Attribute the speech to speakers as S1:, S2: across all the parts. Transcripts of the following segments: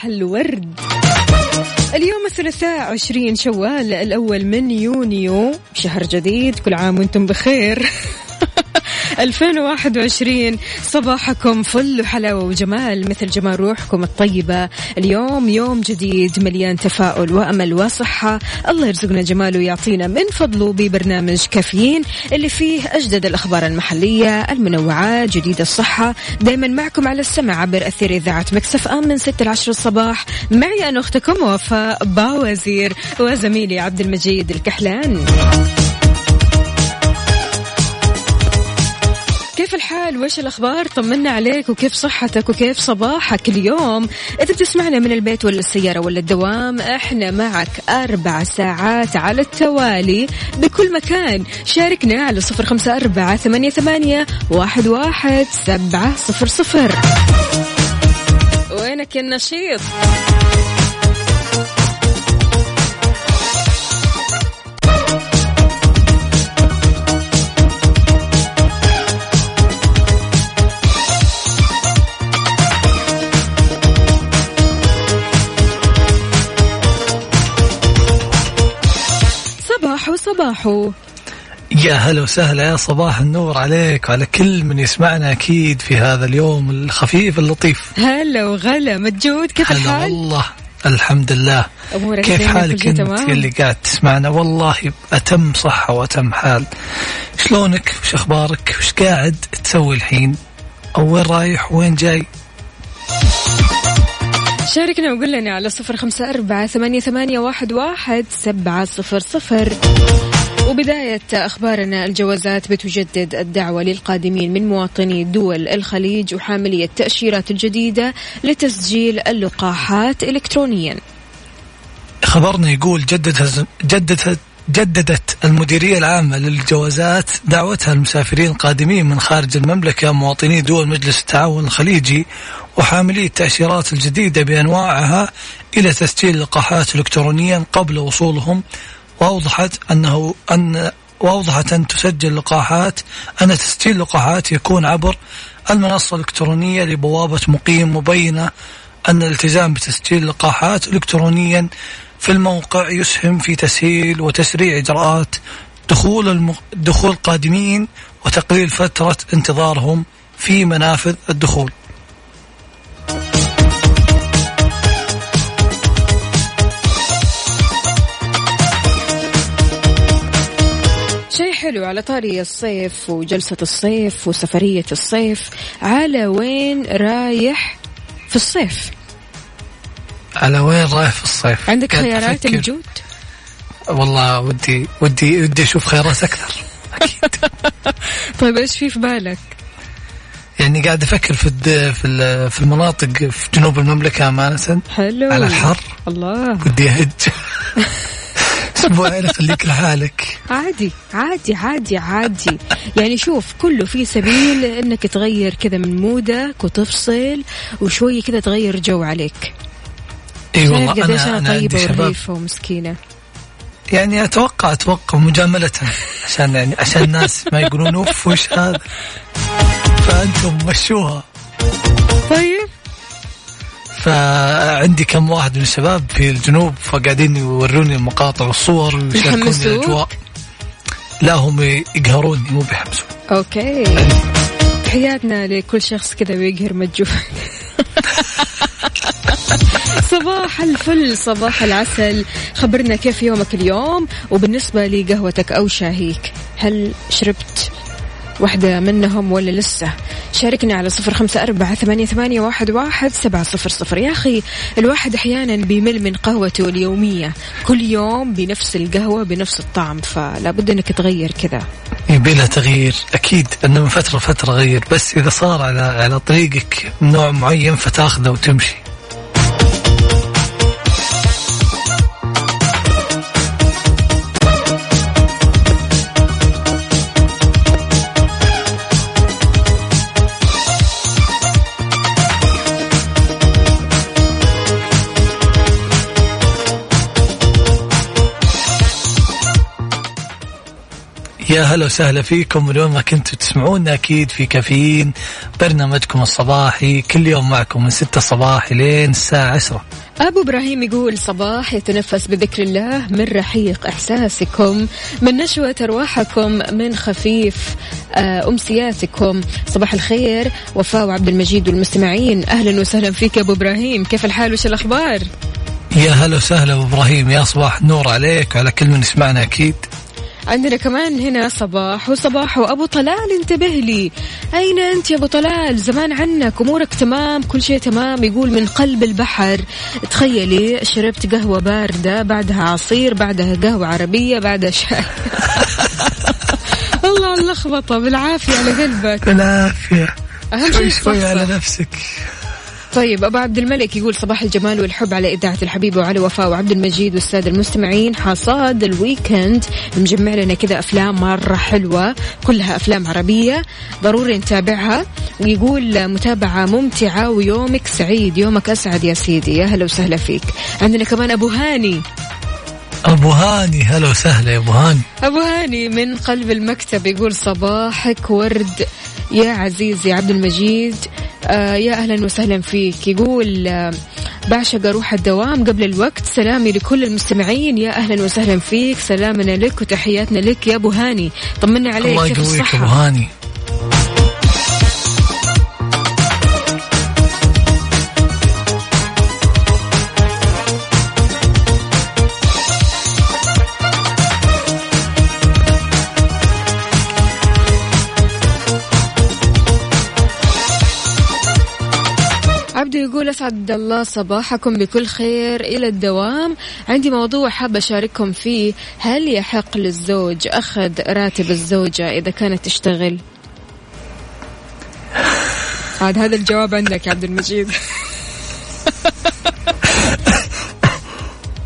S1: صباح الورد. اليوم الثلاثاء 20 شوال الأول من يونيو شهر جديد كل عام وأنتم بخير. 2021 صباحكم فل وحلاوة وجمال مثل جمال روحكم الطيبة. اليوم يوم جديد مليان تفاؤل وأمل وصحة. الله يرزقنا جماله ويعطينا من فضله ببرنامج كافيين اللي فيه أجدد الأخبار المحلية المنوعات جديد الصحة. دايما معكم على السمع عبر أثير إذاعة مكسف أم من 6 ل 10 الصباح. معي أنا أختكم وفاء باوزير وزميلي عبد المجيد الكحلان. وش الأخبار؟ طمنا عليك وكيف صحتك؟ وكيف صباحك اليوم؟ إذا بتسمعنا من البيت ولا السيارة ولا الدوام إحنا معك أربع ساعات على التوالي بكل مكان. شاركنا على صفر خمسة أربعة ثمانية, ثمانية واحد, واحد سبعة صفر صفر. وينك النشيط؟ صباحو.
S2: يا هلا وسهلا يا صباح النور عليك وعلى كل من يسمعنا أكيد في هذا اليوم الخفيف اللطيف.
S1: هلا وغلا متجود كيف
S2: هلا
S1: الحال؟
S2: والله الحمد لله
S1: أمورك
S2: كيف حالك
S1: أنت؟
S2: اللي قاعد تسمعنا؟ والله أتم صحة وأتم حال. شلونك؟ وش أخبارك؟ وش قاعد تسوي الحين؟ أو وين رايح؟ وين جاي؟
S1: شاركنا وقول لنا على صفر خمسة أربعة ثمانية, ثمانية واحد, واحد سبعة صفر صفر. وبداية أخبارنا الجوازات بتجدد الدعوة للقادمين من مواطني دول الخليج وحاملي التأشيرات الجديدة لتسجيل اللقاحات إلكترونيا.
S2: خبرنا يقول جددت جددت جددت المديرية العامة للجوازات دعوتها المسافرين القادمين من خارج المملكة مواطني دول مجلس التعاون الخليجي وحاملي التأشيرات الجديدة بأنواعها إلى تسجيل لقاحات إلكترونيا قبل وصولهم. وأوضحت أنه أن وأوضحت أن تسجل لقاحات أن تسجيل لقاحات يكون عبر المنصة الإلكترونية لبوابة مقيم مبينة. أن الالتزام بتسجيل لقاحات إلكترونيا في الموقع يسهم في تسهيل وتسريع إجراءات دخول الم... دخول القادمين وتقليل فترة انتظارهم في منافذ الدخول.
S1: حلو على طاري الصيف وجلسة الصيف وسفرية الصيف على وين رايح في الصيف؟
S2: على وين رايح في الصيف؟
S1: عندك خيارات. موجود
S2: والله ودي ودي ودي أشوف خيارات أكثر. أكيد.
S1: طيب إيش في في بالك؟
S2: يعني قاعد أفكر في الد... في ال- في المناطق في جنوب المملكة أمانة.
S1: حلو.
S2: على الحر
S1: الله.
S2: ودي أهج أسبوعين أخليك لحالك؟
S1: عادي عادي عادي عادي. يعني شوف كله في سبيل إنك تغير كذا من مودك وتفصل وشوية كذا تغير جو عليك.
S2: إي
S1: شايف
S2: والله أنا أنا
S1: طيبة ورهيفة ومسكينة.
S2: يعني أتوقع أتوقع مجاملة عشان يعني عشان الناس ما يقولون أوف وش هذا؟ فأنتم مشوها.
S1: طيب.
S2: فعندي كم واحد من الشباب في الجنوب فقاعدين يوروني المقاطع والصور ويشاركوني؟ الأجواء. لا هم يقهروني مو بيحمسون
S1: أوكي. تحياتنا لكل شخص كذا بيقهر مجهول. صباح الفل صباح العسل. خبرنا كيف يومك اليوم؟ وبالنسبة لقهوتك أو شاهيك هل شربت واحدة منهم ولا لسه. شاركني على صفر خمسة أربعة ثمانية, ثمانية واحد, واحد سبعة صفر صفر. يا أخي الواحد أحيانا بيمل من قهوته اليومية. كل يوم بنفس القهوة بنفس الطعم فلا بد أنك تغير كذا.
S2: يبي لها تغيير. أكيد إنه من فترة فترة غير. بس إذا صار على على طريقك نوع معين فتاخذه وتمشي. يا هلا وسهلا فيكم. من وين ما كنتوا تسمعونا أكيد في كافيين برنامجكم الصباحي كل يوم معكم من 6 صباح لين الساعة 10
S1: أبو إبراهيم يقول صباح يتنفس بذكر الله من رحيق إحساسكم من نشوة أرواحكم من خفيف آه، أمسياتكم. صباح الخير وفاء وعبد المجيد والمستمعين. أهلا وسهلا فيك يا أبو إبراهيم. كيف الحال؟ وش الأخبار؟
S2: يا هلا وسهلا أبو إبراهيم. يا صباح النور عليك وعلى كل من يسمعنا أكيد.
S1: عندنا كمان هنا صباح وصباح وأبو طلال انتبه لي. أين أنت يا أبو طلال؟ زمان عنك أمورك تمام كل شيء تمام يقول من قلب البحر. تخيلي شربت قهوة باردة بعدها عصير بعدها قهوة عربية بعدها شاي. الله على اللخبطة. بالعافية على قلبك. بالعافية.
S2: أهم
S1: شيء
S2: شوي على. نفسك.
S1: طيب أبو عبد الملك يقول صباح الجمال والحب على إذاعة الحبيب وعلى وفاء وعبد المجيد والسادة المستمعين. حصاد الويكند مجمع لنا كذا أفلام مرة حلوة كلها أفلام عربية. ضروري نتابعها. ويقول متابعة ممتعة ويومك سعيد يومك أسعد يا سيدي يا هلا وسهلا فيك. عندنا كمان أبو هاني.
S2: أبو هاني هلا وسهلا يا أبو هاني.
S1: أبو هاني من قلب المكتب يقول صباحك ورد يا عزيزي عبد المجيد. آه يا أهلا وسهلا فيك. يقول آه بعشق أروح الدوام قبل الوقت. سلامي لكل المستمعين. يا أهلا وسهلا فيك. سلامنا لك وتحياتنا لك يا أبو هاني. طمنا عليك
S2: الله يقويك أبو هاني.
S1: يقول أسعد الله صباحكم بكل خير إلى الدوام. عندي موضوع حابه أشارككم فيه. هل يحق للزوج أخذ راتب الزوجة إذا كانت تشتغل؟ عاد هذا الجواب عندك يا عبد المجيد.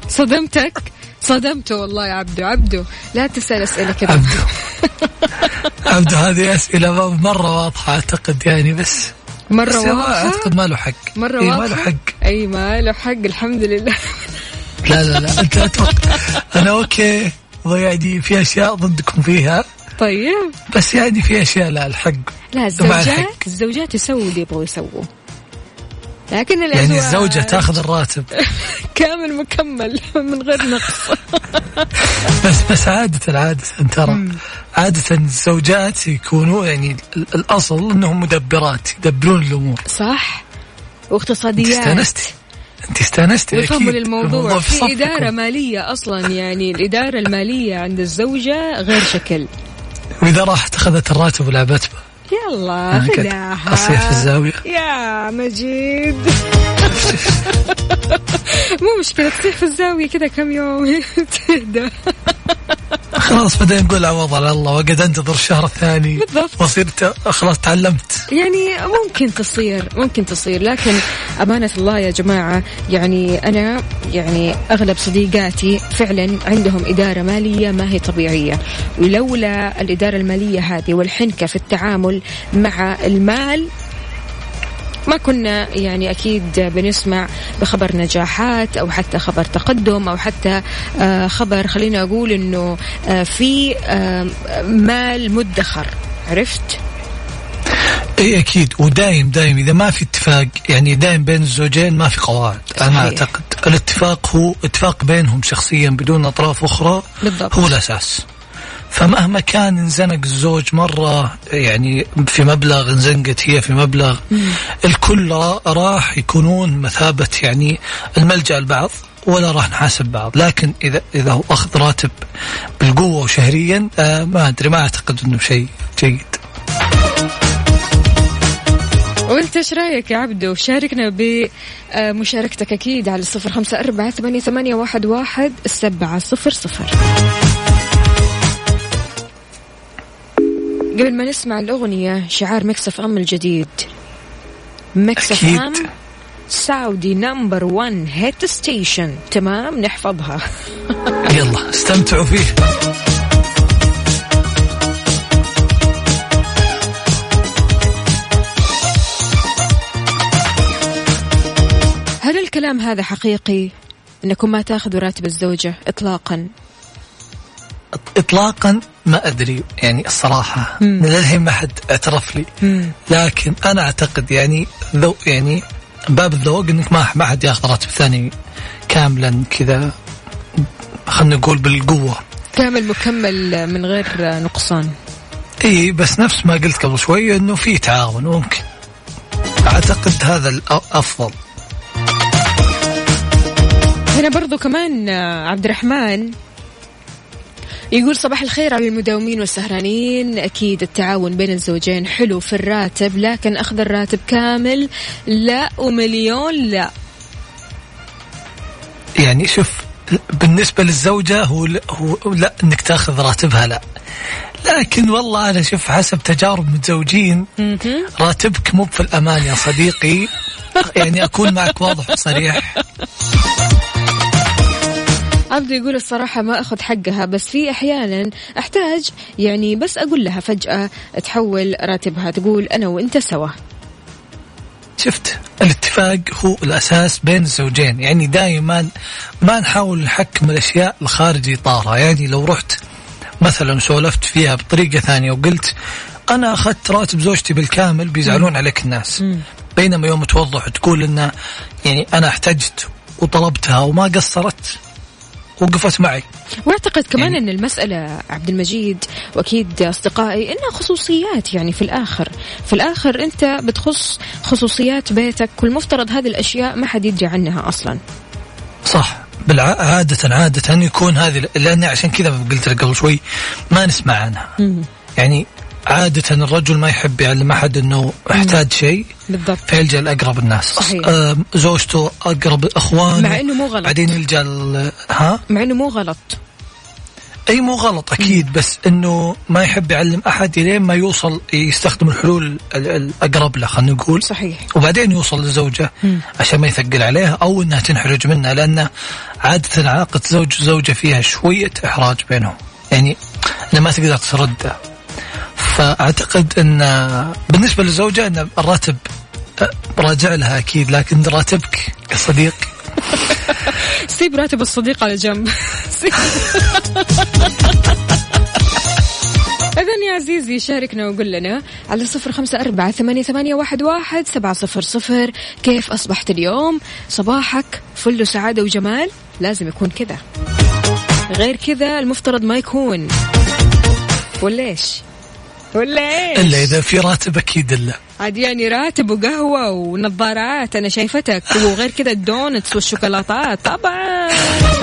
S1: صدمتك؟ صدمته والله يا عبدو عبدو لا تسأل أسئلة كذا.
S2: عبدو. عبدو هذه أسئلة مرة واضحة أعتقد يعني بس
S1: مرة
S2: بس
S1: واضحة.
S2: اعتقد ما له حق.
S1: مرة
S2: إيه ما له حق.
S1: أي ما له حق الحمد لله.
S2: لا لا لا أنت أتوقع. أنا أوكي. يعني في أشياء ضدكم فيها.
S1: طيب.
S2: بس يعني في أشياء لا الحق.
S1: لا الزوجات. الزوجات يسووا اللي يبغوا يسووه. لكن الأزواج
S2: يعني الزوجة تاخذ الراتب.
S1: كامل مكمل من غير نقص.
S2: بس بس عادة عادة ترى عادة الزوجات يكونوا يعني ال- الأصل أنهم مدبرات يدبرون الأمور.
S1: صح. واقتصاديات.
S2: استانستي أنت استانستي
S1: ويفهموا
S2: أكيد
S1: للموضوع في
S2: صفكم.
S1: إدارة مالية أصلا يعني الإدارة المالية عند الزوجة غير شكل.
S2: وإذا راحت أخذت الراتب ولعبت به
S1: يلا خلاها.
S2: أصيح في الزاوية.
S1: يا مجيد. مو مشكلة تصيح في الزاوية كذا كم يوم. تهدى.
S2: خلاص بدأ نقول عوض على الله وقد أنتظر الشهر الثاني
S1: بالضبط.
S2: وصرت خلاص تعلمت
S1: يعني ممكن تصير ممكن تصير لكن أمانة الله يا جماعة يعني أنا يعني أغلب صديقاتي فعلا عندهم إدارة مالية ما هي طبيعية ولولا الإدارة المالية هذه والحنكة في التعامل مع المال ما كنا يعني أكيد بنسمع بخبر نجاحات أو حتى خبر تقدم أو حتى آه، خبر خلينا أقول إنه آه، في آه، مال مدخر عرفت؟
S2: إي أكيد ودايم دايم إذا ما في اتفاق يعني دايم بين الزوجين ما في قواعد أنا
S1: صحيح.
S2: أعتقد الاتفاق هو اتفاق بينهم شخصيا بدون أطراف أخرى
S1: بالضبط.
S2: هو الأساس فمهما كان انزنق الزوج مرة يعني في مبلغ انزنقت هي في مبلغ الكل را- راح يكونون مثابة يعني الملجأ البعض ولا راح نحاسب بعض. لكن إذا إذا هو أخذ راتب بالقوة وشهريا آه ما أدري ما أعتقد أنه شيء جيد.
S1: وأنت إيش رأيك يا عبدو؟ شاركنا بمشاركتك أكيد على صفر خمسة أربعة ثمانية, ثمانية واحد, واحد سبعة صفر صفر. قبل ما نسمع الأغنية شعار Mix FM الجديد. Mix
S2: أكيد.
S1: FM Saudi number 1 hit station. تمام نحفظها.
S2: يلا استمتعوا فيه.
S1: هل الكلام هذا حقيقي؟ إنكم ما تأخذوا راتب الزوجة اطلاقا.
S2: اطلاقا؟ ما أدري يعني الصراحة. للحين ما حد اعترف لي. لكن أنا أعتقد يعني ذو يعني باب الذوق إنك ما ما حد ياخذ راتب ثاني كاملا كذا. خلينا نقول بالقوة.
S1: كامل مكمل من غير نقصان.
S2: إي بس نفس ما قلت قبل شوي إنه في تعاون ممكن. أعتقد هذا الافضل
S1: هنا برضو كمان عبد الرحمن يقول صباح الخير على المداومين والسهرانين. أكيد التعاون بين الزوجين حلو في الراتب لكن أخذ الراتب كامل؟ لا ومليون لا.
S2: يعني شوف بالنسبة للزوجة هو, هو لا إنك تأخذ راتبها لا. لكن والله أنا شوف حسب تجارب متزوجين راتبك مو في الامان يا صديقي. يعني أكون معك واضح وصريح.
S1: عبدو يقول الصراحة ما أخذ حقها بس في أحيانا أحتاج يعني بس أقول لها فجأة تحول راتبها تقول أنا وأنت سوا.
S2: شفت؟ الاتفاق هو الأساس بين الزوجين يعني دائما ما نحاول نحكم الأشياء الخارج إطارها. يعني لو رحت مثلا سولفت فيها بطريقة ثانية وقلت أنا أخذت راتب زوجتي بالكامل بيزعلون عليك الناس. بينما يوم توضح وتقول ان يعني أنا احتجت وطلبتها وما قصرت وقفت معي.
S1: وأعتقد كمان
S2: يعني-
S1: إن المسألة عبد المجيد وأكيد أصدقائي إنها خصوصيات يعني في الآخر. في الآخر أنت بتخص خصوصيات بيتك والمفترض هذه الأشياء ما حد يدري عنها أصلا.
S2: صح. بالع... عادة عادة يكون هذه لأن عشان كذا قلت لك قبل شوي ما نسمع عنها. يعني عادة الرجل ما يحب يعلم أحد أنه احتاج شيء
S1: بالضبط.
S2: فيلجأ لأقرب الناس.
S1: صحيح.
S2: زوجته أقرب إخوان
S1: مع إنه مو غلط.
S2: بعدين يلجأ ها؟
S1: مع إنه مو غلط.
S2: أي مو غلط أكيد بس أنه ما يحب يعلم أحد إلين ما يوصل يستخدم الحلول ال- الأقرب له خلينا نقول.
S1: صحيح.
S2: وبعدين يوصل للزوجة عشان ما يثقل عليها أو أنها تنحرج منها لأن عادة علاقة زوج وزوجة فيها شوية إحراج بينهم. يعني أنها ما تقدر ترده فأعتقد أن بالنسبة للزوجة أن الراتب أه، راجع لها أكيد لكن راتبك يا صديق
S1: سيب راتب الصديق على جنب. إذا يا عزيزي شاركنا وقول لنا على صفر خمسة أربعة ثمانية, ثمانية واحد, واحد سبعة صفر صفر. كيف أصبحت اليوم؟ صباحك فل وسعادة وجمال. لازم يكون كذا. غير كذا المفترض ما يكون. ولا إيش ولا إيش؟
S2: إلا إذا في راتب أكيد إلا.
S1: عاد يعني راتب وقهوة ونظارات أنا شايفتك. وغير كذا الدونتس والشوكولاتات طبعا.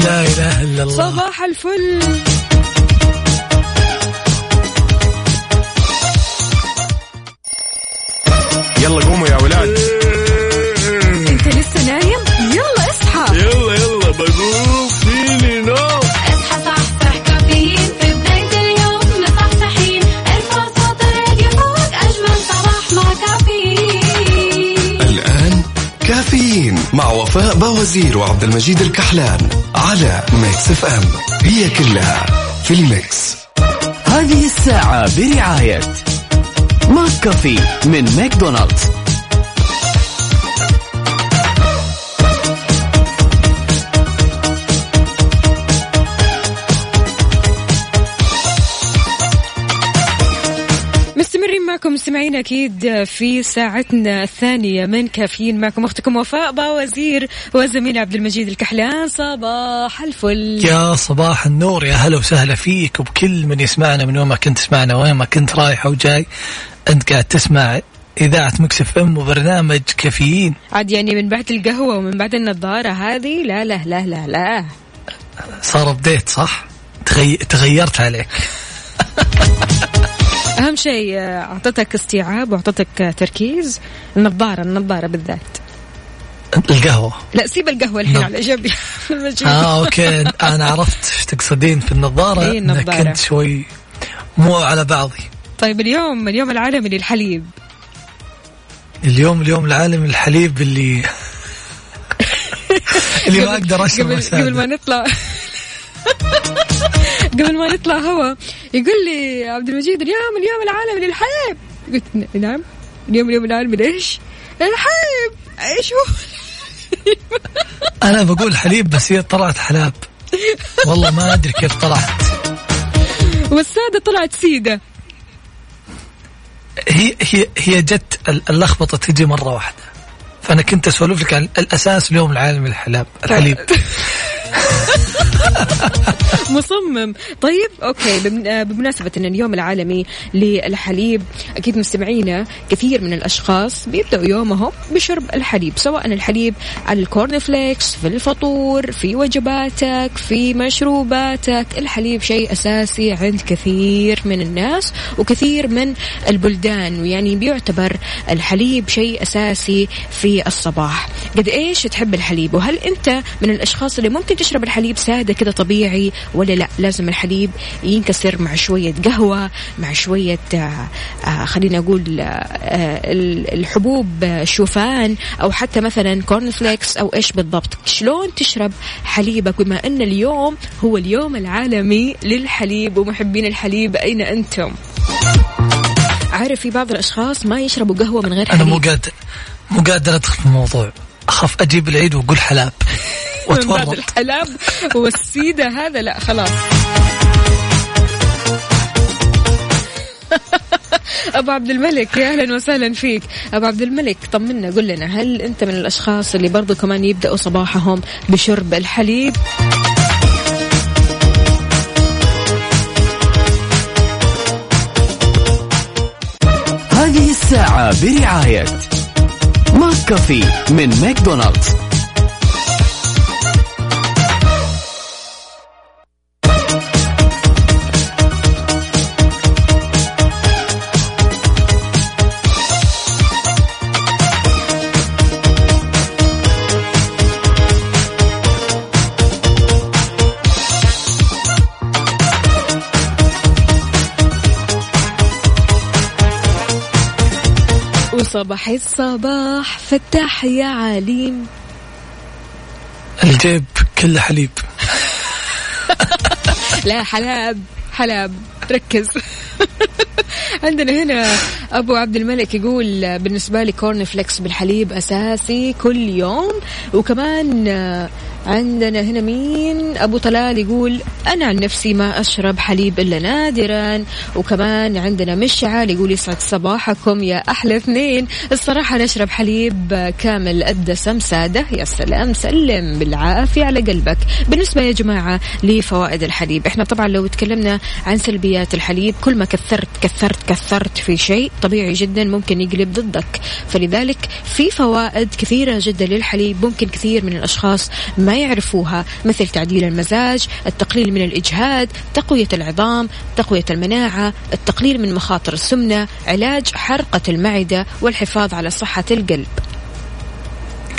S2: لا إله إلا الله.
S1: صباح الفل.
S3: يلا قوموا يا ولاد.
S1: إنت لسه نايم؟ يلا اصحى.
S3: يلا يلا بقوم.
S4: مع
S5: وفاء باوزير وعبد المجيد الكحلان على Mix FM هي كلها في ال mix.
S6: هذه الساعة برعاية McCafé من ماكدونالدز.
S1: معكم مستمعين أكيد في ساعتنا الثانية من كافيين. معكم أختكم وفاء باوزير وزميل عبد المجيد الكحلان. صباح الفل.
S2: يا صباح النور. يا هلا وسهلا فيك وبكل من يسمعنا من وين ما كنت تسمعنا وين ما كنت رايح أو جاي. أنت قاعد تسمع إذاعة Mix FM وبرنامج كافيين.
S1: عاد يعني من بعد القهوة ومن بعد النظارة هذه لا لا لا لا لا.
S2: صار ابديت صح؟ تغي... تغيرت عليك.
S1: أهم شيء آه، أعطتك استيعاب وأعطتك تركيز النظارة النظارة بالذات.
S2: القهوة.
S1: لا سيب القهوة الحين
S2: نعم.
S1: على جنب.
S2: آه أوكي. أنا عرفت إيش تقصدين في النظارة
S1: إيه،
S2: إنك
S1: النظارة.
S2: كنت شوي مو على بعضي.
S1: طيب اليوم اليوم العالمي للحليب.
S2: اليوم اليوم العالمي الحليب اللي اللي ما أقدر أشرب
S1: قبل, قبل ما نطلع. قبل ما نطلع هوا يقول لي عبد المجيد اليوم اليوم العالمي للحليب قلت نعم. اليوم اليوم العالمي ليش؟ الحليب إيش هو؟
S2: أنا بقول حليب بس هي طلعت حلاب. والله ما أدري كيف طلعت.
S1: والسادة طلعت سيدة.
S2: هي هي هي جت ال- اللخبطة تجي مرة واحدة. فأنا كنت أسولف لك عن الأساس اليوم العالمي للحلاب الحليب.
S1: مصمم. طيب okay آه، بمناسبة إن اليوم العالمي للحليب أكيد مستمعينا كثير من الأشخاص بيبدأوا يومهم بشرب الحليب سواء الحليب على ال corn flakes في الفطور في وجباتك في مشروباتك. الحليب شيء أساسي عند كثير من الناس وكثير من البلدان ويعني بيعتبر الحليب شيء أساسي في الصباح. قد إيش تحب الحليب؟ وهل أنت من الأشخاص اللي ممكن تشرب الحليب سادة كده طبيعي ولا لا؟ لازم الحليب ينكسر مع شوية قهوة مع شوية آه آه خلينا أقول آه ال- الحبوب شوفان أو حتى مثلا corn flakes أو إيش بالضبط. شلون تشرب حليبك؟ بما إن اليوم هو اليوم العالمي للحليب ومحبين الحليب أين أنتم؟ عارف في بعض الأشخاص ما يشربوا قهوة من غير
S2: أنا
S1: حليب.
S2: مو قادر مو قادر أدخل في الموضوع. أخاف أجيب العيد وأقول حلاب.
S1: من بعد الحلاب والسيدة هذا. لا خلاص. أبو عبد الملك يا أهلا وسهلا فيك. أبو عبد الملك طمنا قل لنا هل أنت من الأشخاص اللي برضو كمان يبدأوا صباحهم بشرب الحليب؟
S6: هذه الساعة برعاية ماك كافي من ماكدونالدز.
S1: وصباح الصباح فتح يا عليم
S2: الجيب كله حليب.
S1: لا حلاب حلاب ركز. عندنا هنا أبو عبد الملك يقول بالنسبة لي corn flakes بالحليب أساسي كل يوم وكمان عندنا هنا مين؟ أبو طلال يقول أنا عن نفسي ما أشرب حليب إلا نادرا. وكمان عندنا مشعل يقول يسعد صباحكم يا أحلى اثنين. الصراحة نشرب حليب كامل الدسم سادة. يا سلام سلم بالعافية على قلبك. بالنسبة يا جماعة لفوائد الحليب إحنا طبعا لو تكلمنا عن سلبيات الحليب كل ما كثرت كثرت كثرت في شيء طبيعي جدا ممكن يقلب ضدك. فلذلك في فوائد كثيرة جدا للحليب ممكن كثير من الأشخاص ما يعرفوها مثل تعديل المزاج التقليل من الإجهاد تقوية العظام تقوية المناعة التقليل من مخاطر السمنة علاج حرقة المعدة والحفاظ على صحة القلب.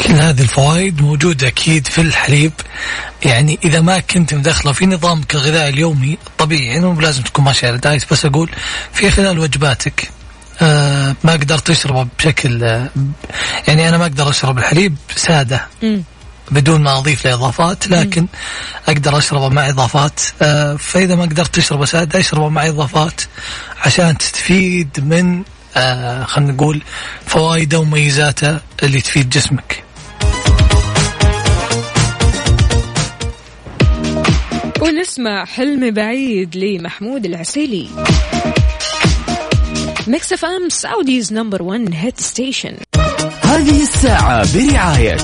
S2: كل هذه الفوائد موجودة أكيد في الحليب. يعني إذا ما كنت مدخلة في نظامك الغذائي اليومي الطبيعي يعني مو لازم تكون ماشي على دايت بس أقول في خلال وجباتك آه ما قدرت تشربه بشكل آه يعني أنا ما أقدر أشرب الحليب سادة.
S1: مم.
S2: بدون ما أضيف له إضافات لكن أقدر أشربه مع إضافات. آه فإذا ما قدرت تشربه سادة أشربه مع إضافات عشان تستفيد من آه خلينا نقول فوائده ومميزاته اللي تفيد جسمك.
S1: ونسمع حلم بعيد لمحمود العسيلي. Mix FM Saudi's number 1 hit station
S6: هذه الساعة برعاية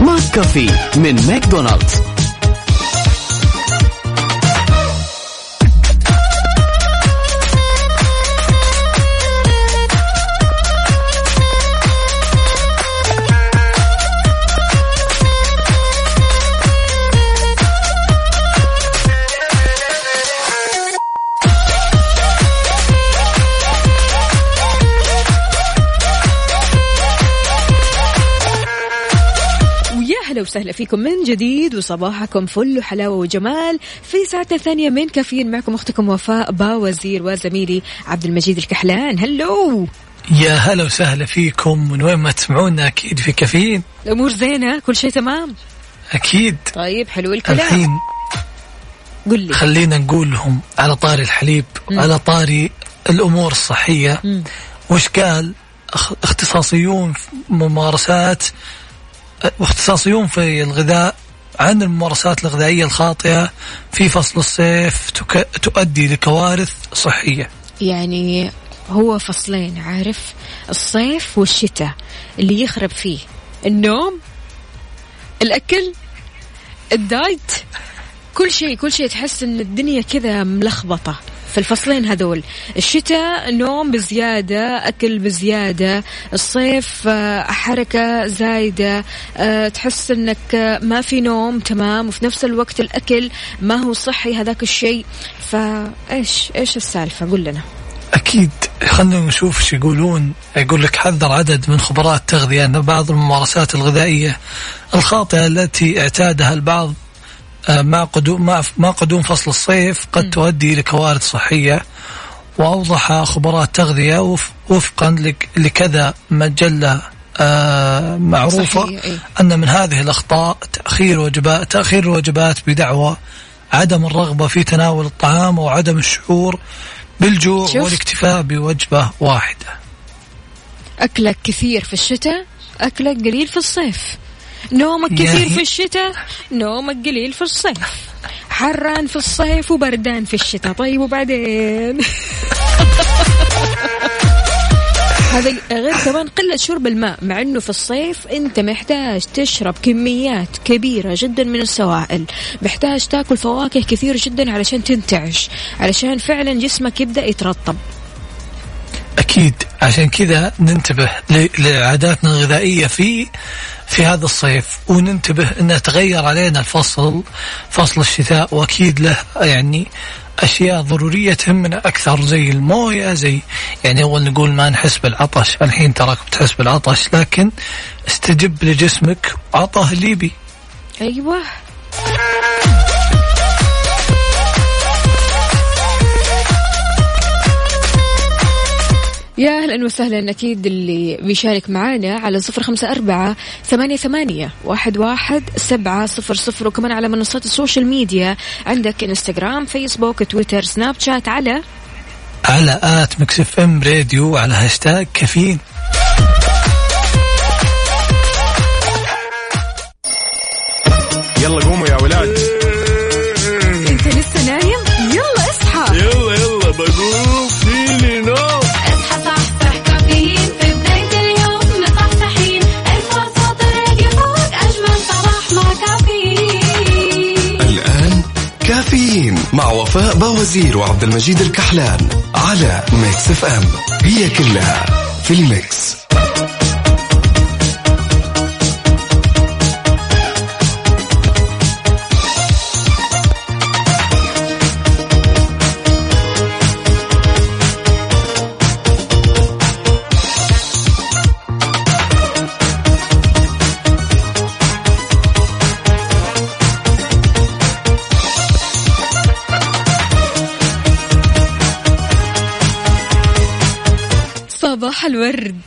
S6: ماك كافي من ماكدونالدز.
S1: ويا هلا وسهلا فيكم من جديد وصباحكم فل وحلاوة وجمال. في ساعتنا الثانية من كافيين معكم أختكم وفاء باوزير وزميلي عبد المجيد الكحلان. هلو!
S2: يا هلا وسهلا فيكم. من وين ما تسمعونا أكيد في كافيين.
S1: الأمور زينة؟ كل شيء تمام؟
S2: أكيد.
S1: طيب حلو الكلام.
S2: الحين
S1: قل لي.
S2: خلينا نقول لهم على طاري الحليب على طاري الأمور الصحية.
S1: مم.
S2: وش قال اختصاصيون ممارسات واختصاصيون في الغذاء عن الممارسات الغذائية الخاطئة في فصل الصيف تك... تؤدي لكوارث صحية.
S1: يعني هو فصلين عارف؟ الصيف والشتاء اللي يخرب فيه. النوم الأكل الدايت كل شيء كل شيء تحس إن الدنيا كذا ملخبطة. في الفصلين هذول. الشتاء نوم بزيادة أكل بزيادة الصيف آه، حركة زايدة آه، تحس أنك ما في نوم تمام وفي نفس الوقت الأكل ما هو صحي هذاك الشيء. فإيش إيش السالفة؟ قل لنا.
S2: أكيد. خلينا نشوف إيش يقولون. يقول لك حذر عدد من خبراء التغذيه ان بعض الممارسات الغذائية الخاطئة التي اعتادها البعض. آه، مع قدوم مع قدوم فصل الصيف قد تؤدي إلى كوارث صحية وأوضح خبراء التغذيه وف- وفقا لك- لكذا مجلة آه،
S1: معروفة إيه.
S2: أن من هذه الأخطاء تأخير وجبات تأخير الوجبات بدعوى عدم الرغبة في تناول الطعام أو عدم الشعور بالجوع؟ والاكتفاء بوجبة واحدة
S1: أكلك كثير في الشتاء أكلك قليل في الصيف نومك
S2: يا
S1: كثير في الشتاء نومك قليل في الصيف. حران في الصيف وبردان في الشتاء. طيب وبعدين؟ هذا غير كمان قلة شرب الماء مع إنه في الصيف أنت محتاج تشرب كميات كبيرة جدا من السوائل. محتاج تاكل فواكه كثير جدا علشان تنتعش علشان فعلا جسمك يبدأ يترطب.
S2: أكيد. عشان كذا ننتبه لعاداتنا الغذائية في في هذا الصيف وننتبه انه تغير علينا الفصل فصل الشتاء وأكيد له يعني أشياء ضرورية تهمنا أكثر زي الموية زي يعني اول نقول ما نحس بالعطش. الحين تراك بتحس بالعطش لكن استجب لجسمك عطاه اللي يبي
S1: أيوه. يا أهلا وسهلا. أكيد اللي بيشارك معانا على صفر خمسة أربعة ثمانية ثمانية واحد واحد سبعة صفر صفر. وكمان على منصات ال social media عندك إنستغرام فيسبوك تويتر Snapchat على
S2: على at Mix FM Radio على هاشتاج كافيين.
S3: يلا قوموا يا ولاد.
S4: كافيين
S5: مع وفاء باوزير وعبد المجيد الكحلان على Mix FM. هي كلها في ال
S1: mix. الورد.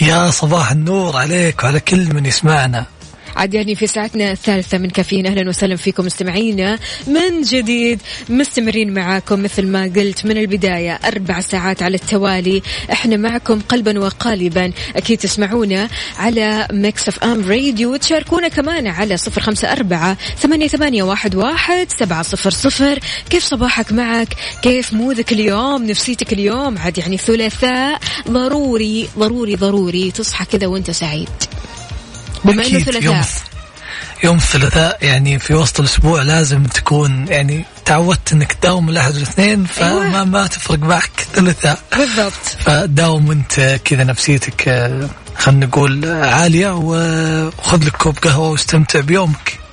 S2: يا صباح النور عليك وعلى كل من يسمعنا.
S1: عاد يعني في ساعتنا الثالثة من كافيين. أهلا وسهلا فيكم مستمعينا. من جديد مستمرين معاكم مثل ما قلت من البداية. أربع ساعات على التوالي. إحنا معكم قلبا وقالبا. أكيد تسمعونا على Mix FM Radio. وتشاركونا كمان على صفر خمسة أربعة ثمانية, ثمانية واحد, واحد سبعة صفر صفر. كيف صباحك معك؟ كيف مودك اليوم؟ نفسيتك اليوم؟ عاد يعني ثلاثاء ضروري ضروري ضروري. تصحى كذا وأنت سعيد. بما إنه
S2: أكيد يوم
S1: ثلاثاء
S2: يوم الثلاثاء يعني في وسط الأسبوع لازم تكون يعني تعودت إنك تداوم الأحد والاثنين فما
S1: أيوة.
S2: ما تفرق معك ثلاثاء.
S1: بالضبط.
S2: فداوم أنت كذا نفسيتك آه، خلينا نقول آه، عالية وخذ لك كوب قهوة واستمتع بيومك.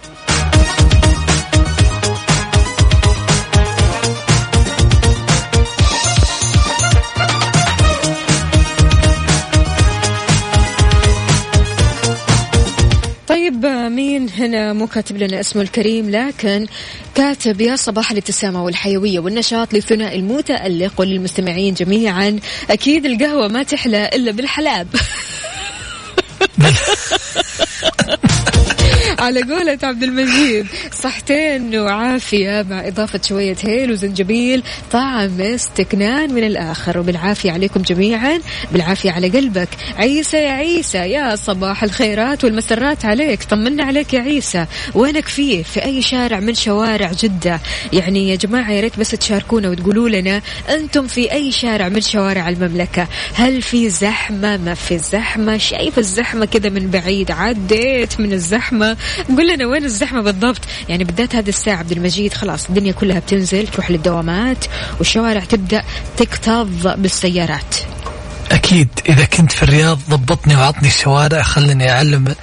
S1: مو كاتب لنا اسمه الكريم لكن كاتب يا صباح الابتسامة والحيوية والنشاط للثنائي المتألق وللمستمعين جميعا. أكيد القهوة ما تحلى إلا بالحلاب. على قولة عبد المجيد. صحتين وعافية مع إضافة شوية هيل وزنجبيل طعم استكنان من الآخر. وبالعافية عليكم جميعا. بالعافية على قلبك. عيسى يا عيسى يا صباح الخيرات والمسرات عليك. طمنا عليك يا عيسى. وينك فيه في أي شارع من شوارع جدة؟ يعني يا جماعة يا ريت بس تشاركونا وتقولوا لنا أنتم في أي شارع من شوارع المملكة. هل في زحمة؟ ما في زحمة. شايف الزحمة كذا من بعيد؟ عديت من الزحمة. قول لنا وين الزحمة بالضبط؟ يعني بالذات هذه الساعة عبد المجيد خلاص الدنيا كلها بتنزل تروح للدوامات والشوارع تبدأ تكتظ بالسيارات.
S2: أكيد إذا كنت في الرياض ضبطني وعطني الشوارع خلني أعلم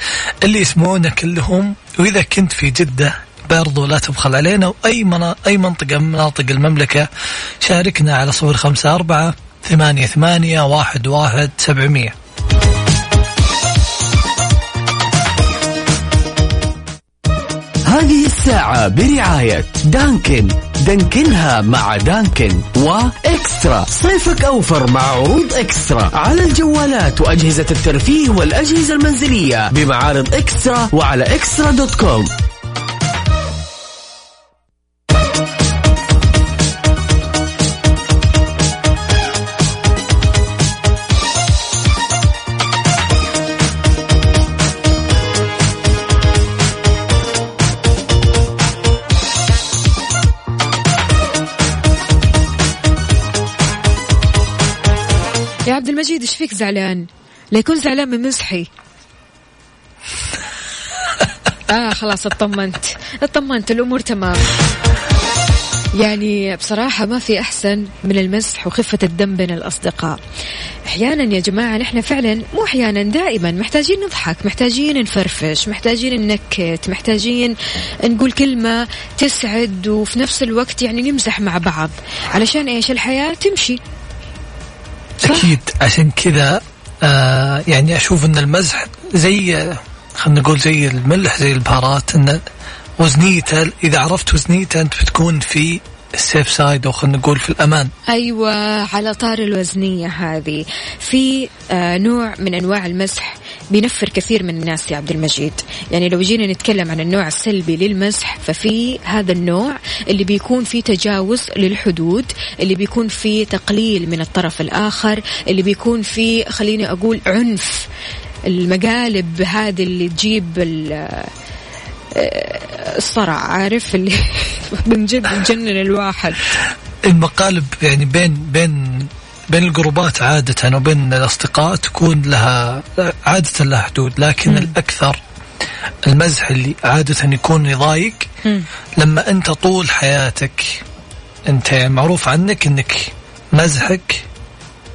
S2: اللي يسمعونا كلهم. وإذا كنت في جدة برضو لا تبخل علينا وأي منا... أي منطقة من مناطق المملكة شاركنا على صفر خمسة أربعة ثمانية ثمانية واحد واحد سبعمئه
S6: برعاية دانكن. دانكنها مع دانكن وإكسترا. صيفك أوفر مع عروض إكسترا. على الجوالات وأجهزة الترفيه والأجهزة المنزلية بمعارض إكسترا وعلى إكسترا دوت كوم.
S1: زعلان. لا يكون زعلان من مزحي آه خلاص اطمنت. اطمنت الأمور تمام. يعني بصراحة ما في أحسن من المزح وخفة الدم بين الأصدقاء. أحيانا يا جماعة نحن فعلا مو أحيانا دائما محتاجين نضحك محتاجين نفرفش محتاجين ننكت محتاجين نقول كلمة تسعد وفي نفس الوقت يعني نمزح مع بعض. علشان إيش؟ الحياة تمشي؟
S2: أكيد. عشان كذا آه يعني أشوف إن المزح زي خلينا نقول زي الملح زي البهارات إن وزنيته إذا عرفت وزنيته أنت بتكون في السيف سايد أو خلينا نقول في الأمان.
S1: أيوة على طار الوزنية هذه. في آه نوع من أنواع المزح بينفر كثير من الناس يا عبد المجيد. يعني لو جينا نتكلم عن النوع السلبي للمزح ففي هذا النوع اللي بيكون فيه تجاوز للحدود اللي بيكون فيه تقليل من الطرف الآخر اللي بيكون فيه خليني أقول عنف. المقالب هذه اللي تجيب آه، الصرع عارف؟ اللي من جد الواحد.
S2: المقالب يعني بين بين بين الجروبات عادة وبين الأصدقاء تكون لها عادة لها حدود لكن
S1: مم.
S2: الأكثر المزح اللي عادة يكون يضايق. لما أنت طول حياتك أنت معروف عنك أنك مزحك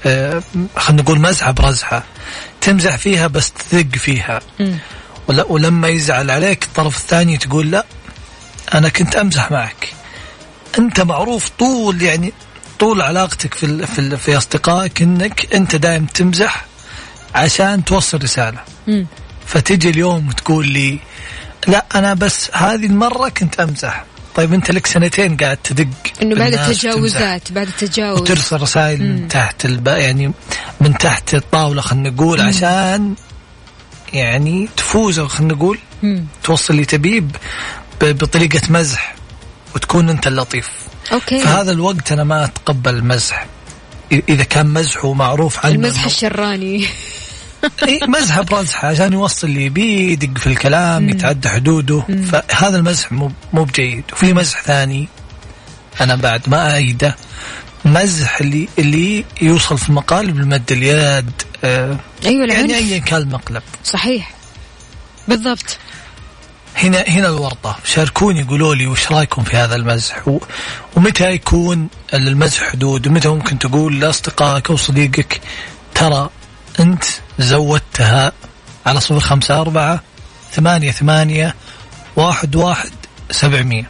S2: آه، خلينا نقول مزحة برزحة تمزح فيها بس تدق فيها. ولا ولما يزعل عليك الطرف الثاني تقول لا أنا كنت أمزح معك أنت معروف طول يعني طول علاقتك في ال في, ال في أصدقائك إنك أنت دائم تمزح عشان توصل رسالة
S1: مم.
S2: فتجي اليوم وتقول لي لا أنا بس هذه المرة كنت أمزح طيب أنت لك سنتين قاعد تدق
S1: إنه بعد. التجاوزات بعد التجاوز
S2: وترسل رسائل من تحت الب... يعني من تحت الطاولة خلينا نقول عشان يعني تفوز خلينا نقول
S1: مم.
S2: توصل اللي تبيه ب- بطريقة مزح وتكون أنت اللطيف
S1: أوكي.
S2: في هذا الوقت أنا ما أتقبل المزح إ- إذا كان مزحه معروف عنه
S1: المزح الشراني.
S2: إيه مزحه برزحه عشان يوصل اللي يبيه يدق في الكلام يتعدى حدوده. فهذا المزح مو مو بجيد. وفي مزح ثاني أنا بعد ما ايده مزح اللي اللي يوصل في المقال بالمد اليد آه
S1: أيوه
S2: يعني ايا كان المقلب.
S1: صحيح. بالضبط.
S2: هنا هنا الورطة. شاركوني قولوا لي وش رأيكم في هذا المزح. ومتى يكون المزح حدود؟ ومتى ممكن تقول لأصدقائك أو صديقك ترى أنت زودتها على صفر خمسة أربعة ثمانية ثمانية واحد واحد سبعمية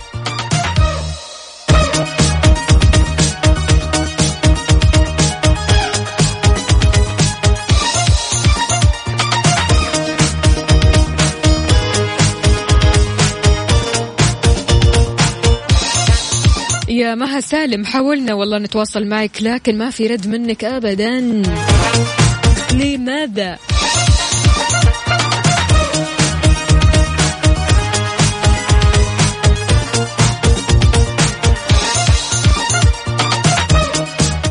S1: يا مها سالم حاولنا والله نتواصل معك لكن ما في رد منك ابدا. لماذا؟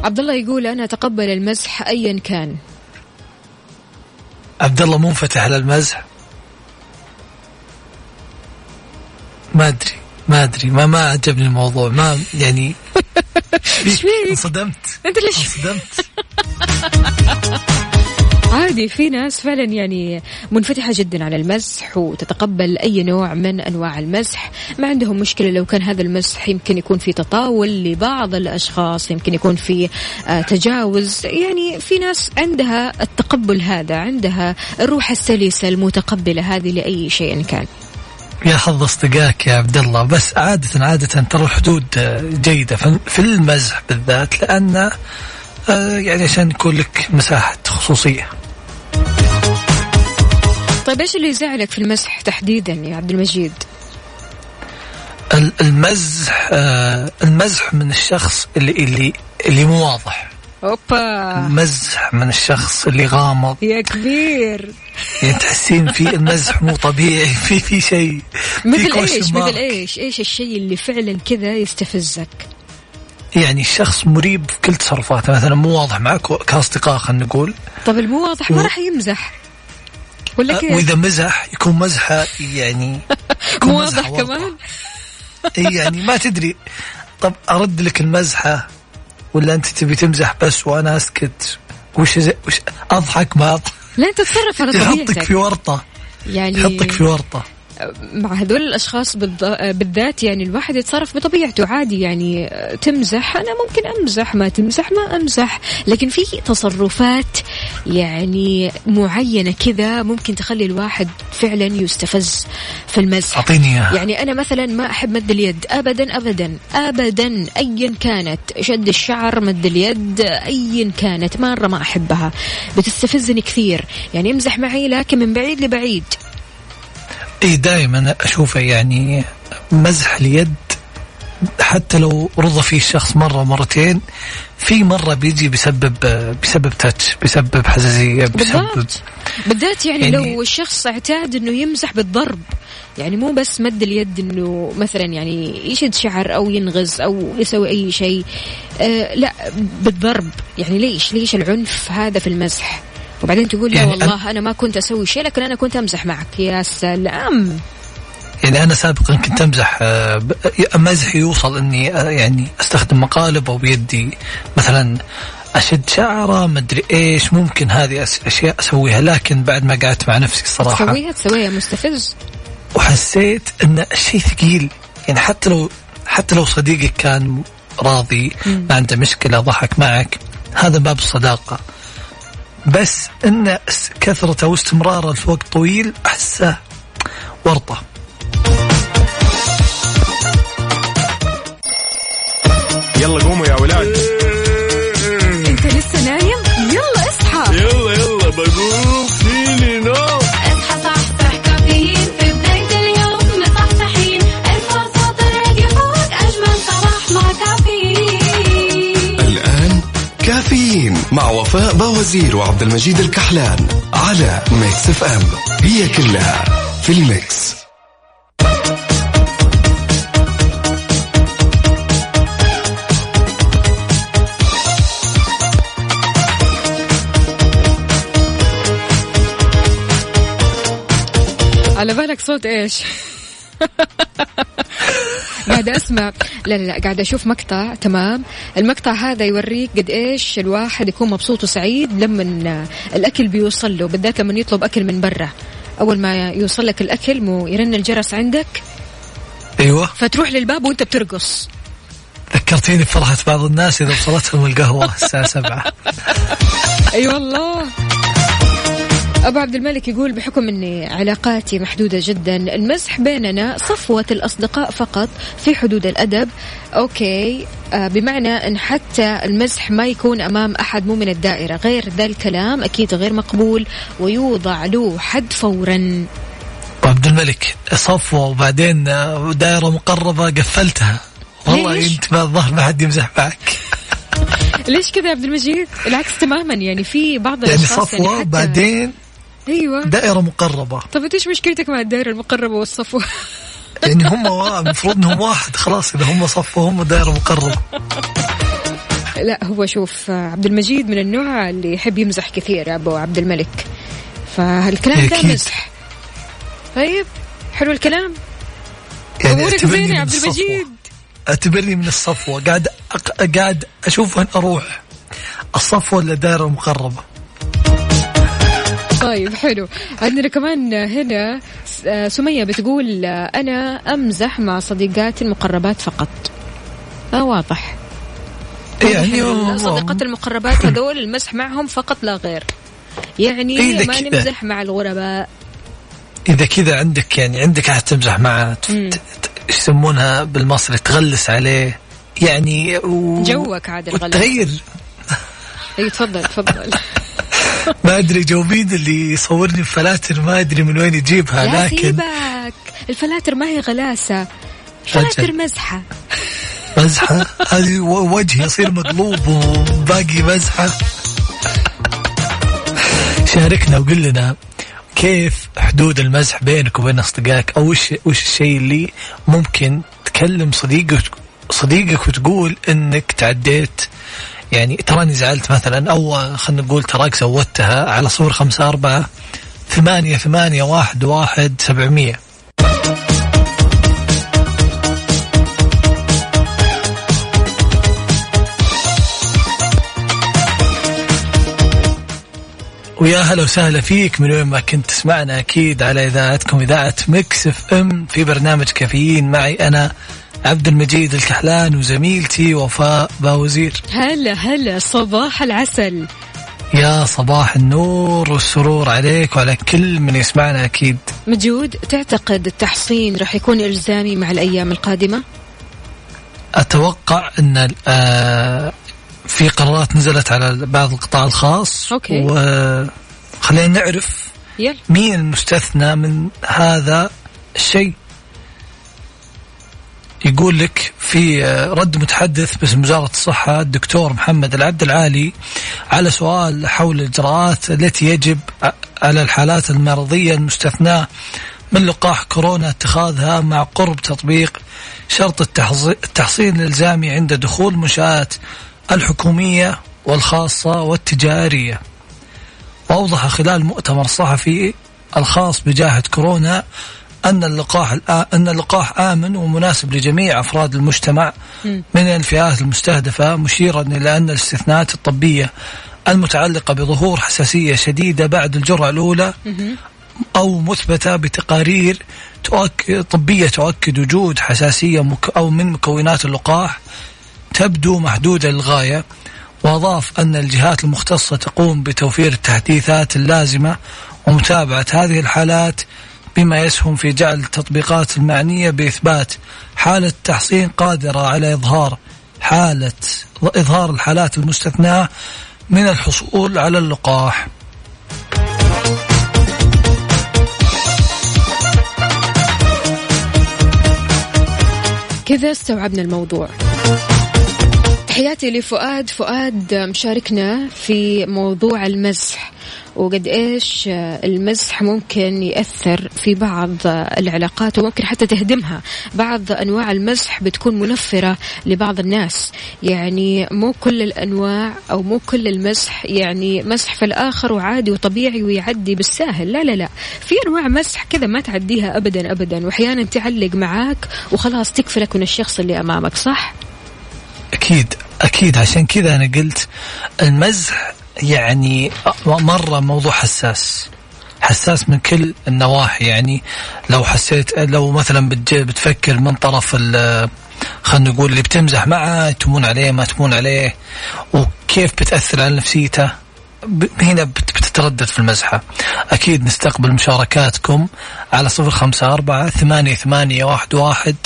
S1: عبد الله يقول أنا أتقبل المزح ايا كان.
S2: عبد الله منفتح على المزح؟ ما أدري. ما أدري ما ما عجبني الموضوع ما يعني
S1: فيك؟
S2: انصدمت.
S1: أنت ليش
S2: انصدمت.
S1: عادي في ناس فعلا يعني منفتحة جدا على المزح وتتقبل أي نوع من أنواع المزح ما عندهم مشكلة لو كان هذا المزح يمكن يكون في تطاول لبعض الأشخاص يمكن يكون في آه، تجاوز. يعني في ناس عندها التقبل هذا عندها الروح السلسة المتقبلة هذه لأي شيء كان.
S2: يا حظ أصدقائك يا عبد الله. بس عادة عادة ترى الحدود آه، جيدة في- المزح بالذات لأن آه، يعني عشان يكون لك مساحة خصوصية.
S1: طيب إيش اللي يزعلك في المزح تحديدا يا عبد المجيد؟
S2: ال- المزح آه، المزح من الشخص اللي اللي اللي مو واضح.
S1: أوبا.
S2: المزح من الشخص اللي غامض.
S1: يا كبير.
S2: يعني تحسين في المزح مو طبيعي في في شيء
S1: مثل
S2: إيش.
S1: مثل إيش؟ إيش الشيء اللي فعلا كذا يستفزك؟
S2: يعني الشخص مريب في كل تصرفاته. مثلا مو واضح معك كأصدقاء خلينا نقول.
S1: طب المو واضح ما
S2: و-
S1: راح يمزح. ولا
S2: أه،
S1: كيف؟
S2: وإذا مزح يكون مزحه يعني
S1: مو واضح. كمان؟
S2: يعني ما تدري. طب أرد لك المزحة. ولا أنت تبي تمزح بس وأنا أسكت؟ وش زي وش أضحك ما أضحك.
S1: لا أنت تصرف على
S2: يحطك في
S1: طبيعتك
S2: ورطة.
S1: يعني
S2: يحطك في ورطة.
S1: مع هذول الأشخاص بالذات يعني الواحد يتصرف بطبيعته عادي يعني آه، تمزح. أنا ممكن أمزح ما تمزح ما أمزح. لكن في تصرفات يعني معينة كذا ممكن تخلي الواحد فعلا يستفز في المزح.
S2: أعطيني
S1: يعني أنا مثلا ما أحب مد اليد. أبدا أبدا أبدا أيا كانت. شد الشعر مد اليد أيا كانت. مرة ما أحبها. بتستفزني كثير. يعني امزح معي لكن من بعيد لبعيد.
S2: اي دائما أشوفه يعني مزح اليد. حتى لو رضى فيه الشخص مرة مرتين في مرة بيجي بيسبب بيسبب تاتش بيسبب حساسيه بيسبب
S1: بالضبط. بالذات يعني, يعني
S2: يعني-
S1: لو الشخص اعتاد إنه يمزح بالضرب يعني مو بس مد اليد إنه مثلا يعني يشد شعر أو ينغز أو يسوي أي شيء آه لا بالضرب. يعني ليش؟ ليش العنف هذا في المزح؟ وبعدين تقول لا
S2: يعني
S1: والله أنا ما كنت أسوي شيء لكن أنا كنت أمزح معك. يا سلام.
S2: يعني أنا سابقا كنت أمزح آه، ب- مزحي يوصل إني آه، يعني أستخدم مقالب أو بيدي مثلا أشد شعرة مدري إيش ممكن هذه أشياء أسويها لكن بعد ما قعدت مع نفسي الصراحه
S1: تسويها تسويها مستفز.
S2: وحسيت إن الشيء ثقيل. يعني حتى لو حتى لو صديقك كان راضي ما عنده مشكلة ضحك معك هذا باب الصداقة. بس إن كثرته واستمراره في وقت طويل أحسه ورطة.
S3: يلا قوموا يا ولاد.
S4: كافيين مع
S5: وفاء باوزير وعبد المجيد الكحلان على Mix FM هي كلها في ال mix.
S1: على بالك صوت إيش؟ قاعدة أسمع. لا لا قاعدة أشوف مقطع. تمام. المقطع هذا يوريك قد إيش الواحد يكون مبسوط وسعيد لما الأكل بيوصل له بالذات لما يطلب أكل من برا. أول ما يوصل لك الأكل مو يرن الجرس عندك.
S2: أيوه.
S1: فتروح للباب وأنت بترقص.
S2: ذكرتيني بفرحة بعض الناس إذا وصلتهم القهوة الساعة 7
S1: اي والله أبو عبد الملك يقول بحكم اني علاقاتي محدودة جدا المزح بيننا صفوة الأصدقاء فقط في حدود الأدب. okay. آه بمعنى إن حتى المزح ما يكون أمام أحد مو من الدائرة. غير ذا الكلام أكيد غير مقبول ويوضع له حد فورا.
S2: عبد الملك صفوة وبعدين آه، دائرة مقربة قفلتها. والله
S1: ليش؟
S2: أنت ما الظاهر ما حد يمزح معك.
S1: ليش كذا يا عبد المجيد؟ العكس تماما يعني في بعض
S2: يعني
S1: الأشخاص
S2: صفوة
S1: حتى
S2: بعدين
S1: أيوه.
S2: دائرة مقربة.
S1: طب انت إيش مشكلتك مع الدائرة المقربة والصفوه
S2: يعني هم المفروض إنهم واحد خلاص إذا هم صفوا هم دائرة مقربة.
S1: لا هو شوف عبد المجيد من النوع اللي يحب يمزح كثير أبو عبد الملك. فهالكلام ده. مزح طيب حلو الكلام.
S2: يعني
S1: أمورك
S2: من
S1: يا عبد
S2: الصفوة.
S1: المجيد.
S2: اعتبرني من الصفوة. قاعد أق... قاعد أشوف وين أروح. الصفوة ولا دائرة مقربة؟
S1: طيب حلو. عندنا كمان هنا آه، سمية بتقول آه، أنا أمزح مع صديقاتي المقربات فقط. آه واضح.
S2: يعني
S1: واضح.
S2: هو-
S1: صديقات المقربات هذول المزح معهم فقط لا غير. يعني
S2: إيه
S1: ما. نمزح مع الغرباء.
S2: إذا كذا عندك يعني عندك احد تمزح معه يسمونها بالمصري؟ تغلس عليه. يعني و...
S1: جوك عاد الغلس.
S2: وتغير.
S1: إي تفضل تفضل.
S2: ما أدري جو مين اللي يصورني بفلاتر ما أدري من وين يجيبها
S1: لا
S2: لكن
S1: سيبك. الفلاتر ما هي غلاسة. الفلاتر
S2: أجل.
S1: مزحة.
S2: مزحة؟ هذه وجهي يصير مقلوب وباقي مزحة. شاركنا وقل لنا كيف حدود المزح بينك وبين أصدقائك؟ أو وش وش الشيء اللي ممكن تكلم صديقك صديقك وتقول إنك تعديت يعني تراني زعلت مثلا أو خلينا نقول تراك زودتها على صفر خمسة أربعة ثمانية ثمانية واحد واحد سبعمية. ويا هلا وسهلا فيك من وين ما كنت تسمعنا أكيد على إذاعتكم إذاعة Mix FM في برنامج كافيين معي أنا عبد المجيد الكحلان وزميلتي وفاء باوزير.
S1: هلا هلا صباح العسل.
S2: يا صباح النور والسرور عليك وعلى كل من يسمعنا أكيد.
S1: مجود تعتقد التحصين راح يكون إلزامي مع الأيام القادمة؟
S2: أتوقع إن آه، في قرارات نزلت على بعض القطاع الخاص.
S1: أوكي.
S2: وخلينا نعرف
S1: يلا.
S2: مين المستثنى من هذا الشيء. يقول لك في آه، رد متحدث باسم وزارة الصحة الدكتور محمد العبد العالي على سؤال حول الإجراءات التي يجب ع- على الحالات المرضية المستثناة من لقاح كورونا اتخاذها مع قرب تطبيق شرط التحصين الإلزامي عند دخول المنشآت الحكومية والخاصة والتجارية. وأوضح خلال مؤتمر صحفي الخاص بجائحة كورونا أن اللقاح أن اللقاح آمن ومناسب لجميع أفراد المجتمع من الفئات المستهدفة مشيرا إلى أن الاستثناءات الطبية المتعلقة بظهور حساسية شديدة بعد الجرعة الأولى أو مثبتة بتقارير تؤكد طبية تؤكد وجود حساسية مك أو من مكونات اللقاح تبدو محدودة للغاية وأضاف أن الجهات المختصة تقوم بتوفير التحديثات اللازمة ومتابعة هذه الحالات بما يسهم في جعل التطبيقات المعنية بإثبات حالة تحصين قادرة على إظهار حالة إظهار الحالات المستثناة من الحصول على اللقاح.
S1: كذا استوعبنا الموضوع؟ تحياتي لفؤاد. فؤاد مشاركنا في موضوع المزح. وقد إيش المزح ممكن يأثر في بعض العلاقات وممكن حتى تهدمها. بعض أنواع المزح بتكون منفرة لبعض الناس. يعني مو كل الأنواع أو مو كل المزح يعني مسح في الآخر وعادي وطبيعي ويعدي بالساهل. لا لا لا. في أنواع مسح كذا ما تعديها ابدا ابدا. واحيانا تعلق معاك وخلاص تكفلك من الشخص اللي أمامك صح؟
S2: أكيد أكيد. عشان كذا أنا قلت المزح يعني مرة موضوع حساس. حساس من كل النواحي يعني لو حسيت لو مثلا بتفكر من طرف خلينا نقول اللي بتمزح معه تمون عليه ما تمون عليه وكيف بتأثر على نفسيته هنا بت- بتتردد في المزحة. أكيد نستقبل مشاركاتكم على صفر خمسة أربعة ثمانية ثمانية واحد واحد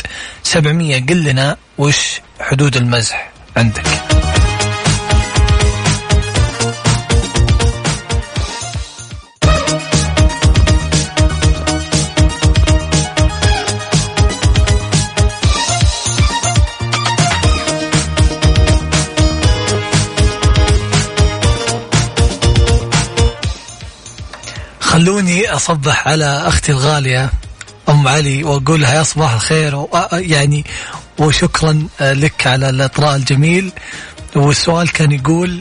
S2: سبعمية. قل لنا وش حدود المزح عندك. أصبح على أختي الغالية أم علي وأقول لها يا صباح الخير و- يعني وشكرا لك على الإطراء الجميل. والسؤال كان يقول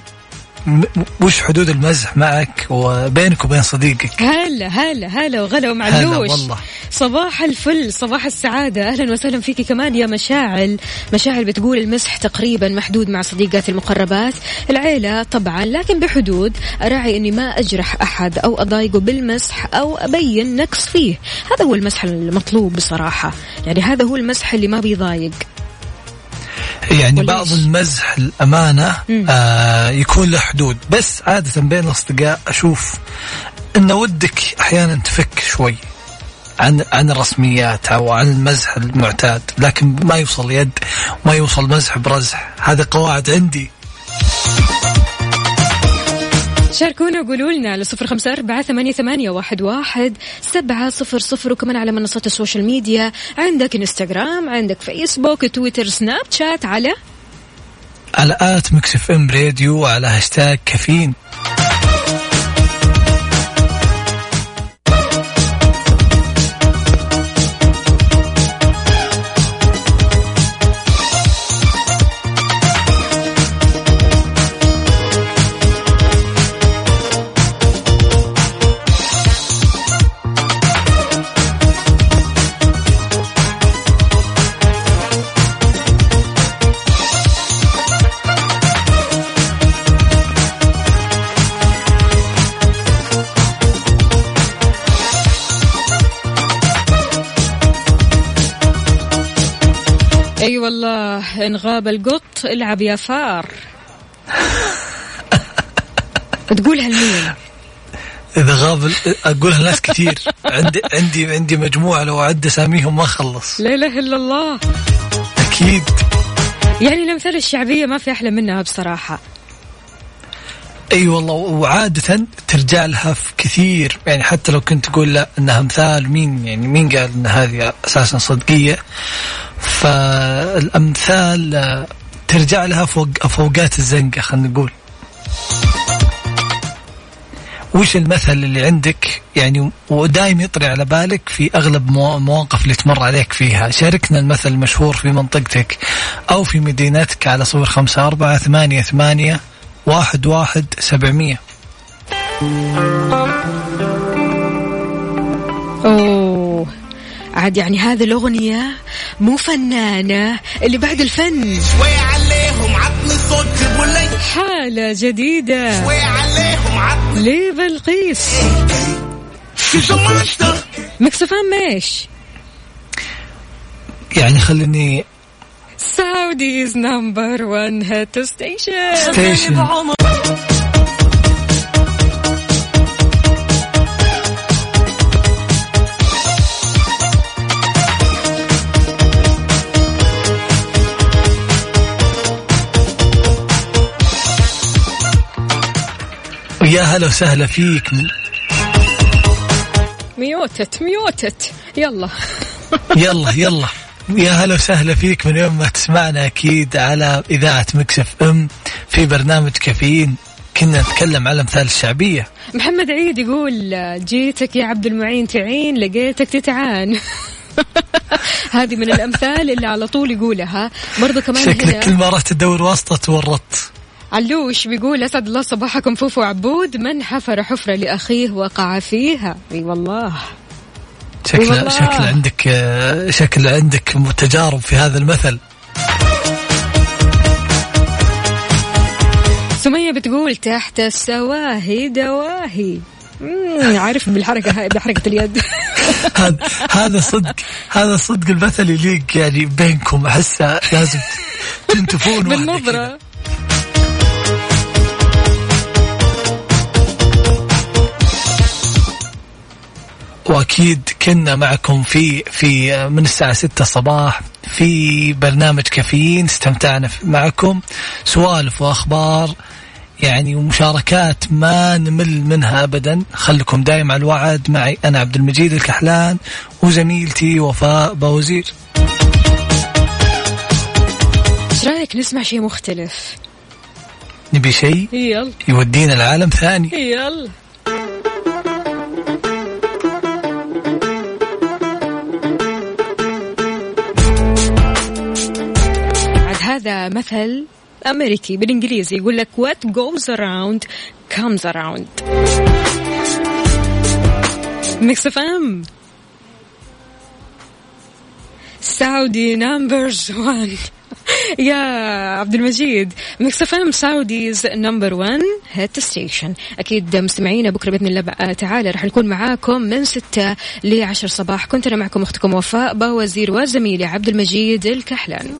S2: وش حدود المزح معك وبينك وبين صديقك؟
S1: هلا هلا هلا وغلا
S2: هلا
S1: ومعلوش
S2: والله.
S1: صباح الفل صباح السعادة. أهلا وسهلا فيك كمان يا مشاعل. مشاعل بتقول المسح تقريبا محدود مع صديقاتي المقربات. العيلة طبعا لكن بحدود. أراعي أني ما أجرح أحد أو أضايقه بالمسح أو أبين نقص فيه. هذا هو المسح المطلوب بصراحة. يعني هذا هو المسح اللي ما بيضايق.
S2: يعني
S1: وليش؟
S2: بعض المزح الأمانة آه يكون له حدود. بس عادة بين الأصدقاء أشوف أن ودك أحيانا تفك شوي عن عن الرسميات أو عن المزح المعتاد لكن ما يوصل يد ما يوصل مزح برزح. هذه قواعد عندي.
S1: شاركونا وقولوا لنا على صفر خمسة أربعة ثمانية, ثمانية واحد, واحد سبعة صفر صفر وكمان على منصات ال social media. عندك إنستغرام عندك فيسبوك تويتر Snapchat على
S2: على at Mix FM Radio وعلى هاشتاج كافيين.
S1: إن غاب القط العب يا فار. تقولها لمين؟
S2: إذا غاب أقولها ناس كثير. عندي عندي عندي مجموعة لو أعد أساميهم ما أخلص.
S1: لا إله إلا الله.
S2: أكيد.
S1: يعني الامثال الشعبية ما في أحلى منها بصراحة.
S2: أي والله وعادة ترجع لها في كثير. يعني حتى لو كنت تقول لا إنها امثال مين يعني مين قال إن هذه أساسا صدقية؟ فالأمثال آه، ترجع لها فوق فوقات الزنقة خلينا نقول. وش المثل اللي عندك؟ يعني ودايم يطري على بالك في أغلب مو- المواقف اللي تمر عليك فيها. شاركنا المثل المشهور في منطقتك أو في مدينتك على صفر خمسة أربعة ثمانية ثمانية واحد واحد سبعمية.
S1: أوه. عاد يعني هذه الأغنية مو فنانة اللي بعد الفن.
S7: وعليهم عطني صوت جبولي.
S1: حالة جديدة.
S7: وعليهم عطني.
S1: لبلقيس.
S7: She's a monster
S1: مكسفان ميش.
S2: يعني خليني
S1: سعوديز نمبر 1 هيت ستيشن
S2: ستيشن ويا هلا وسهلا فيك.
S1: muted muted. يلا.
S2: يلا يلا. يا هلا وسهلا فيك من يوم ما تسمعنا أكيد على إذاعة Mix FM في برنامج كافيين. كنا نتكلم على أمثال الشعبية.
S1: محمد عيد يقول جيتك يا عبد المعين تعين لقيتك تتعان. هذه من الأمثال اللي على طول يقولها. برضو كمان
S2: شكلك كل
S1: هنا
S2: ما رحت تدور واسطة تورطت
S1: علوش بيقول؟ أسعد الله صباحكم. فوفو عبود. من حفر حفرة لأخيه وقع فيها؟ أي والله.
S2: شكل. شكل عندك آه، شكل عندك تجارب في هذا المثل.
S1: سمية بتقول تحت السواهي دواهي. عارف بالحركة هاي بحركة اليد.
S2: هذا هذا صدق هذا صدق المثل يليق يعني بينكم. أحسه لازم تنتفون.
S1: بالنظرة
S2: وأكيد كنا معكم في في من الساعة 6 صباح في برنامج كافيين استمتعنا معكم. سوالف وأخبار يعني ومشاركات ما نمل منها ابدا. خلكم دايم على الوعد. معي أنا عبد المجيد الكحلان وزميلتي وفاء باوزير
S1: إيش رأيك نسمع شيء مختلف؟
S2: نبي شيء؟
S1: يلا.
S2: يودينا لعالم ثاني.
S1: يلا. هذا مثل أمريكي بالإنجليزي يقول لك what goes around comes around. Mix FM Saudi's number 1 يا عبد المجيد Mix FM Saudi's number 1 hit station أكيد مستمعينا بكرة بإذن الله تعالى رح نكون معاكم من 6 ل 10 صباح. كنت أنا معكم أختكم وفاء باوزير وزميلي عبد المجيد الكحلان.